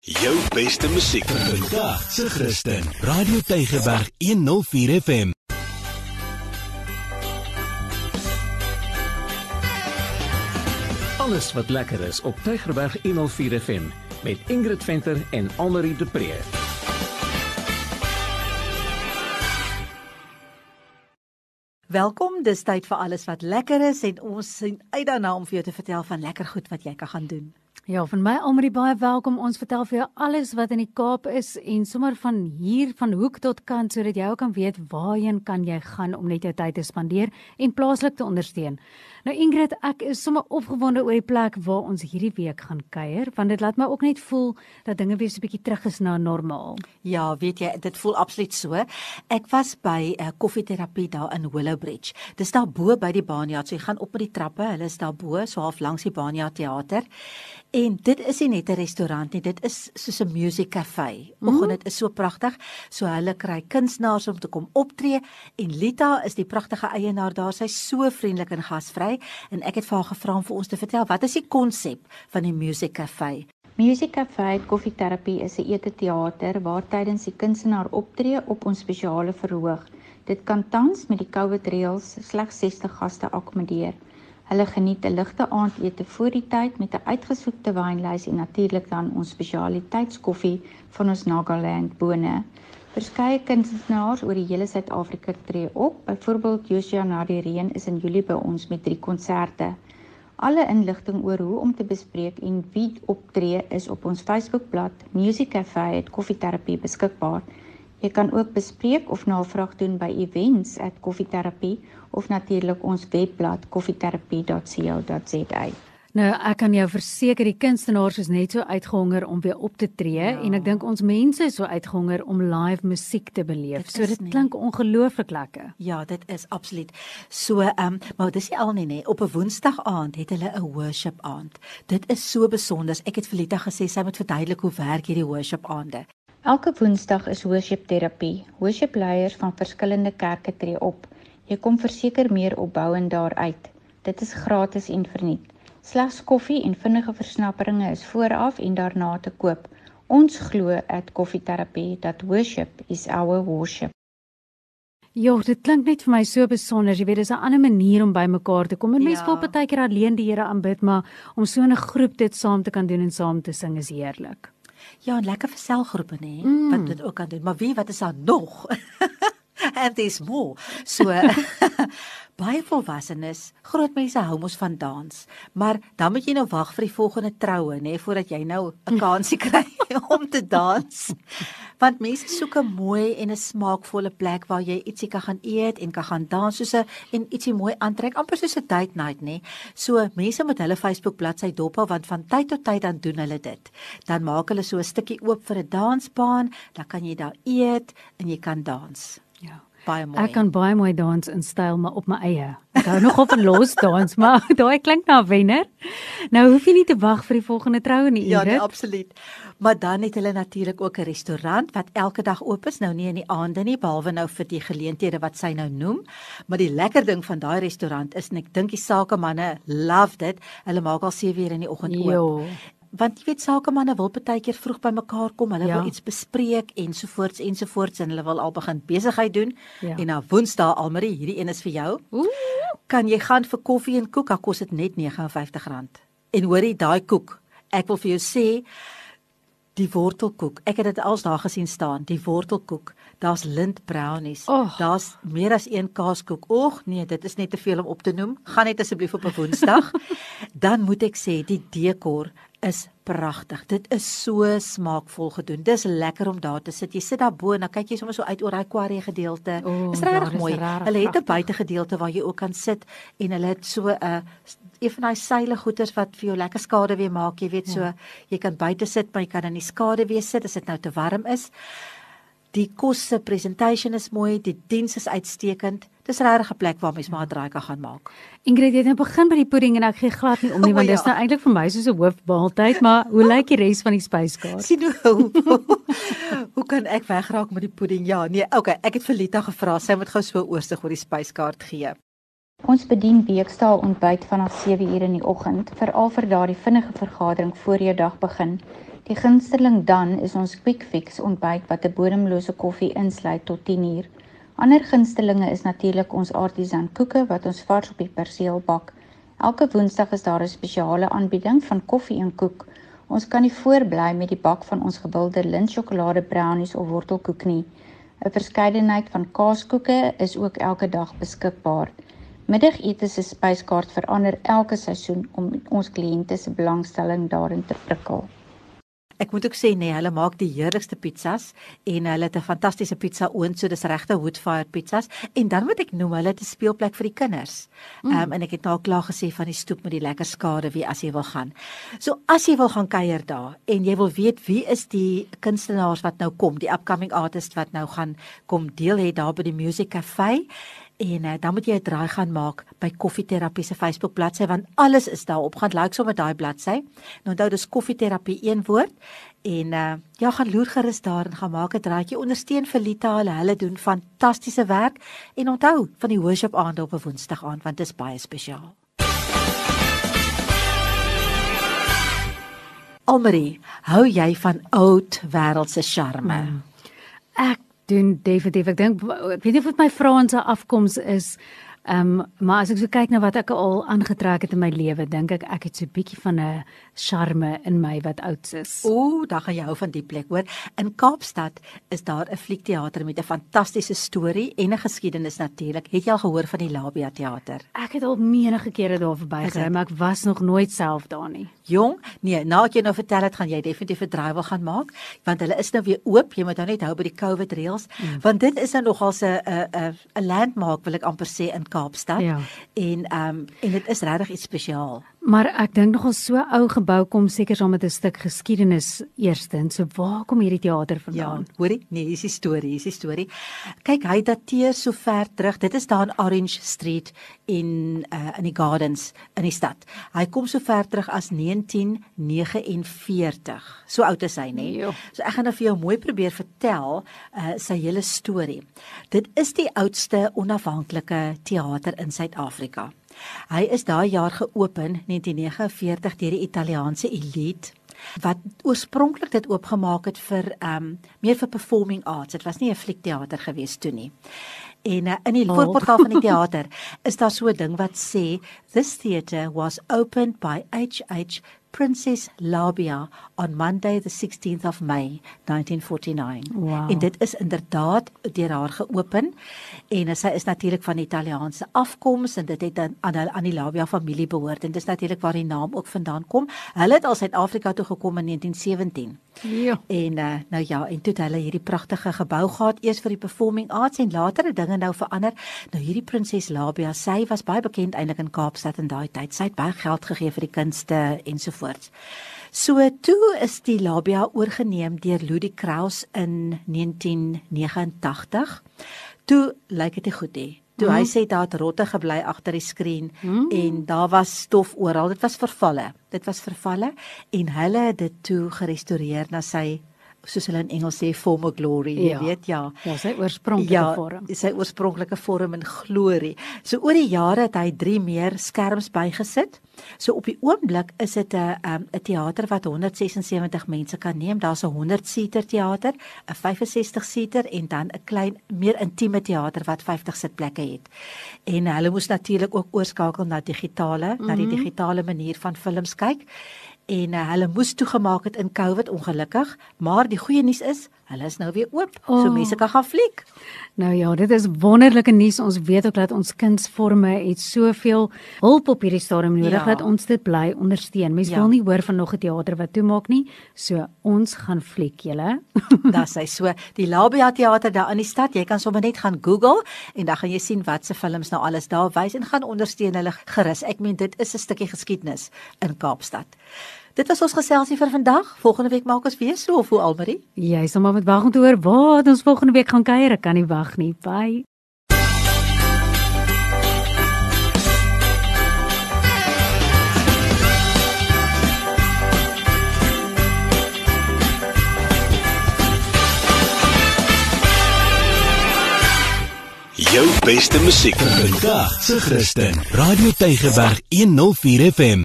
Jou beste musiek vandag se Christen. Radio Tygerberg 104 FM. Alles wat lekker is op Tygerberg 104 FM met Ingrid Venter en Annelie de Pre. Welkom, dis tyd vir alles wat lekker is en ons sien uit daarna om vir jou te vertel van lekker goed wat jy kan gaan doen. Ja, van my almal baie welkom. Ons vertel vir jou alles wat in die Kaap is en sommer van hier van hoek tot kant sodat jy ook kan weet waarheen kan jy gaan om net jou tyd te spandeer en plaaslik te ondersteun. Nou Ingrid, ek is sommer opgewonde oor die plek waar ons hierdie week gaan kuier want dit laat my ook net voel dat dinge weer so 'n bietjie terug is na normaal. Ja, weet jy, dit voel absoluut so. Ek was by 'n uh, koffieterapie daar in Willowbridge. Dis daar bo by die Baanyard. So jy gaan op met die trappe. Hulle is daar bo, so half langs die Baanyard teater. En dit is nie net 'n restaurant nie, dit is soos 'n music cafe. Oggend mm. dit is so pragtig. So hulle kry kunstenaars om te kom optree en Lita is die pragtige eienaar daar. Sy's so vriendelik en gasvry en ek het vir haar gevra om vir ons te vertel wat is die konsep van die music cafe? Music Cafe Koffieterapie is 'n eteteater waar tydens die kunstenaar optree op ons spesiale verhoog. Dit kan tans met die COVID reëls slegs 60 gaste akkommodeer. Hulle geniet 'n ligte aandete voor die tyd met 'n uitgesoekte wynlys en natuurlik dan ons spesialiteitskoffie van ons Nagaland bone. Verskeie kunstenaars oor die hele Suid-Afrika tree op. Byvoorbeeld Josia Nadireen is in Julie by ons met drie konserte. Alle inligting oor hoe om te bespreek en wie optree is op ons Facebookblad Music Cafe het koffieterapie beskikbaar. Jy kan ook bespreek of navraag doen by events@koffieterapie of natuurlik ons webblad koffieterapie.co.za. Nou, ek kan jou verseker die kunstenaars is net so uitgehonger om weer op te tree ja. en ek dink ons mense is so uitgehonger om live musiek te beleef. So dit nie. klink ongelooflik lekker. Ja, dit is absoluut. So, ehm, um, maar dis nie al nie nê. Op 'n Woensdag aand het hulle 'n worship aand. Dit is so besonder. Ek het vir Lita gesê sy moet verduidelik hoe werk hierdie worship aande. Elke Woensdag is worship terapie. Worship leiers van verskillende kerke tree op. Jy kom verseker meer opbouend daaruit. Dit is gratis en verniet. Slegs koffie en vinnige versnapperinge is vooraf en daarna te koop. Ons glo at koffieterapie dat worship is our worship. Ja, dit klink net vir my so besonder. Jy weet, dis 'n ander manier om bymekaar te kom. En mense ja. wil baie keer alleen die Here aanbid, maar om so 'n groep dit saam te kan doen en saam te sing is heerlik. Ja, en lekker vir selgroepe nê, mm. wat dit ook kan doen. Maar wie wat is daar nog? And there's more. So baie volwassenes, groot mense hou mos van dans, maar dan moet jy nou wag vir die volgende troue nê voordat jy nou 'n kansie kry om te dans. Want mense soek 'n mooi en 'n smaakvolle plek waar jy ietsie kan gaan eet en kan gaan dans soos 'n en ietsie mooi aantrek, amper soos 'n date night nê. So mense moet hulle Facebook bladsy dop hou want van tyd tot tyd dan doen hulle dit. Dan maak hulle so 'n stukkie oop vir 'n dansbaan, dan kan jy daar eet en jy kan dans. Ja baie mooi. Ek kan baie mooi dans in styl maar op my eie. Ek hou nog op 'n los dans, maar daai klink na wenner. Nou hoef jy nie te wag vir die volgende troue nie, Ja, nee, absoluut. Maar dan het hulle natuurlik ook 'n restaurant wat elke dag oop is, nou nie in die aande nie, behalwe nou vir die geleenthede wat sy nou noem. Maar die lekker ding van daai restaurant is en ek dink die sakemanne love dit. Hulle maak al 7 uur in die oggend oop want jy weet sakemanne wil baie keer vroeg by mekaar kom, hulle ja. wil iets bespreek ensovoorts ensovoorts en hulle wil al begin besigheid doen. Ja. En na Woensdae almarie, hierdie een is vir jou. Ooh. Kan jy gaan vir koffie en koek, dan kos dit net R59. En hoorie, daai koek, ek wil vir jou sê die wortelkoek. Ek het dit als daar gesien staan, die wortelkoek. Daar's lint brownies. Oh. Daar's meer as een kaaskoek. Ag nee, dit is net te veel om op te noem. Gaan net asseblief op 'n Woensdag. Dan moet ek sê die dekor is pragtig. Dit is so smaakvol gedoen. Dis lekker om daar te sit. Jy sit daar bo en dan kyk jy sommer so uit oor daai quarry gedeelte. Oh, is regtig mooi. Hulle het 'n buitegedeelte waar jy ook kan sit en hulle het so 'n uh, een van daai seile goeters wat vir jou lekker skade weer maak. Jy weet ja. so jy kan buite sit, maar jy kan in die skade weer sit as dit nou te warm is. Die kos se presentation is mooi, die diens is uitstekend. Dis regtig 'n plek waar mens maar 'n draai kan gaan maak. Ingrid het nou begin by die pudding en ek gee glad nie om nie want oh, ja. dis nou eintlik vir my soos 'n hoofmaaltyd, maar hoe lyk die res van die spyskaart? Sien hoe Hoe kan ek wegraak met die pudding? Ja, nee, okay, ek het vir Lita gevra sy moet gou so oorsig oor die spyskaart gee. Ons bedien weekstaal ontbyt vanaf 7:00 in die oggend, veral vir daardie vinnige vergadering voor jou dag begin. Die gunsteling dan is ons quick fix ontbyt wat 'n bodemlose koffie insluit tot 10:00. Ander gunstelinge is natuurlik ons artisan koeke wat ons vars op die perseel bak. Elke Woensdag is daar 'n spesiale aanbieding van koffie en koek. Ons kan nie voorbly met die bak van ons gewilde lintsjokolade brownies of wortelkoek nie. 'n Verskeidenheid van kaaskoeke is ook elke dag beskikbaar. Middagete se spyskaart verander elke seisoen om ons kliënte se belangstelling daarin te prikkel. Ek moet ook sê nee, hulle maak die heerlikste pizzas en hulle het 'n fantastiese pizza oond, so dis regte wood-fired pizzas. En dan moet ek noem, hulle het 'n speelplek vir die kinders. Mm. Ehm mm. um, en ek het nou al klaar gesê van die stoep met die lekker skade wie as jy wil gaan. So as jy wil gaan kuier daar en jy wil weet wie is die kunstenaars wat nou kom, die upcoming artists wat nou gaan kom deel hê daar by die Music Cafe En uh, dan moet jy 'n draai gaan maak by Koffieterapie se Facebook bladsy want alles is daarop. Gaan like sommer daai bladsy. Nou onthou dis Koffieterapie een woord en uh, ja, gaan loer gerus daar en gaan maak 'n draaitjie. Ondersteun vir Lita, hulle hulle doen fantastiese werk en onthou van die worship aand op 'n Woensdag aand want dit is baie spesiaal. Almarie, hou jy van oud wêreldse charme? Hmm. Ek doen definitief. Ek dink ek weet nie of dit my Franse afkoms is Ehm um, maar as ek so kyk na wat ek al aangetrek het in my lewe, dink ek ek het so 'n bietjie van 'n charme in my wat oud is. Ooh, dan gaan jy hou van die plek, hoor. In Kaapstad is daar 'n fliekteater met 'n fantastiese storie en 'n geskiedenis natuurlik. Het jy al gehoor van die Labia teater? Ek het al menige kere daar verbygery, maar ek was nog nooit self daar nie. Jong, nee, nou ek jou nou vertel het, gaan jy definitief 'n draai wil gaan maak, want hulle is nou weer oop. Jy moet nou net hou by die COVID reëls, mm. want dit is nou nogal 'n 'n 'n landmark wil ek amper sê in Kaapstad. Ja. En ehm um, en dit is regtig iets spesiaal. Maar ek dink nogal so ou gebou kom seker saam met 'n stuk geskiedenis eerstens. So waar kom hierdie teater vandaan? Ja, hoorie? Nee, hier is die storie, hier is die storie. Kyk, hy dateer so ver terug. Dit is daar in Orange Street in uh in die Gardens in die stad. Hy kom so ver terug as 1949. So oud is hy, nê? Nee? So ek gaan nou vir jou mooi probeer vertel uh sy hele storie. Dit is die oudste onafhanklike teater in Suid-Afrika. Hy is daai jaar geopen 1949 deur die Italiaanse elite wat oorspronklik dit oopgemaak het vir ehm um, meer vir performing arts. Dit was nie 'n fliekteater gewees toe nie. En uh, in die oh. voorportaal van die teater is daar so 'n ding wat sê this theater was opened by H.H. Princess Labia on Monday the 16th of May 1949. Wow. En dit is inderdaad deur haar geopen en sy is natuurlik van Italiaanse afkoms en dit het aan aan, aan die Labia familie behoort en dis natuurlik waar die naam ook vandaan kom. Hulle het al Suid-Afrika toe gekom in 1917. Ja. En uh, nou ja, en toe het hulle hierdie pragtige gebou gehad eers vir die performing arts en later het dinge nou verander. Nou hierdie Prinses Labia, sy was baie bekend eintlik in Kaapstad in daai tyd. Sy het baie geld gegee vir die kunste en so voort. So toe is die Labia oorgeneem deur Ludie Kraus in 1989. Toe lyk dit goed hè. Toe mm. hy mhm. sê daar het rotte gebly agter die skerm mm. en daar was stof oral. Dit was vervalle. Dit was vervalle en hulle het dit toe gerestoreer na sy soos hulle in Engels sê former glory, jy ja. weet ja. Ja, sy oorspronklike ja, vorm. Ja, sy oorspronklike vorm en glorie. So oor die jare het hy 3 meer skerms bygesit. So op die oomblik is dit 'n 'n 'n teater wat 176 mense kan neem. Daar's 'n 100 seater teater, 'n 65 seater en dan 'n klein meer intieme teater wat 50 sitplekke het. En hulle moes natuurlik ook oorskakel na digitale, mm -hmm. na die mhm. digitale manier van films kyk en uh, hulle moes toegemaak het in COVID ongelukkig, maar die goeie nuus is, hulle is nou weer oop, oh. so mense kan gaan fliek. Nou ja, dit is wonderlike nuus. Ons weet ook dat ons kunsvorme het soveel hulp op hierdie stadium nodig ja. dat ons dit bly ondersteun. Mense ja. wil nie hoor van nog 'n teater wat toemaak nie. So ons gaan fliek, julle. Dis hy so. Die Labia teater daar in die stad, jy kan sommer net gaan Google en dan gaan jy sien wat se films nou alles daar wys en gaan ondersteun hulle gerus. Ek meen dit is 'n stukkie geskiedenis in Kaapstad. Dit was ons geselsie vir vandag. Volgende week maak ons weer so of hoe Almarie? Jy sal maar met wag om te hoor waar ons volgende week gaan kuier. Ek kan nie wag nie. Bye. Jou beste musiek vandag se Christen. Radio Tygerberg 104 FM.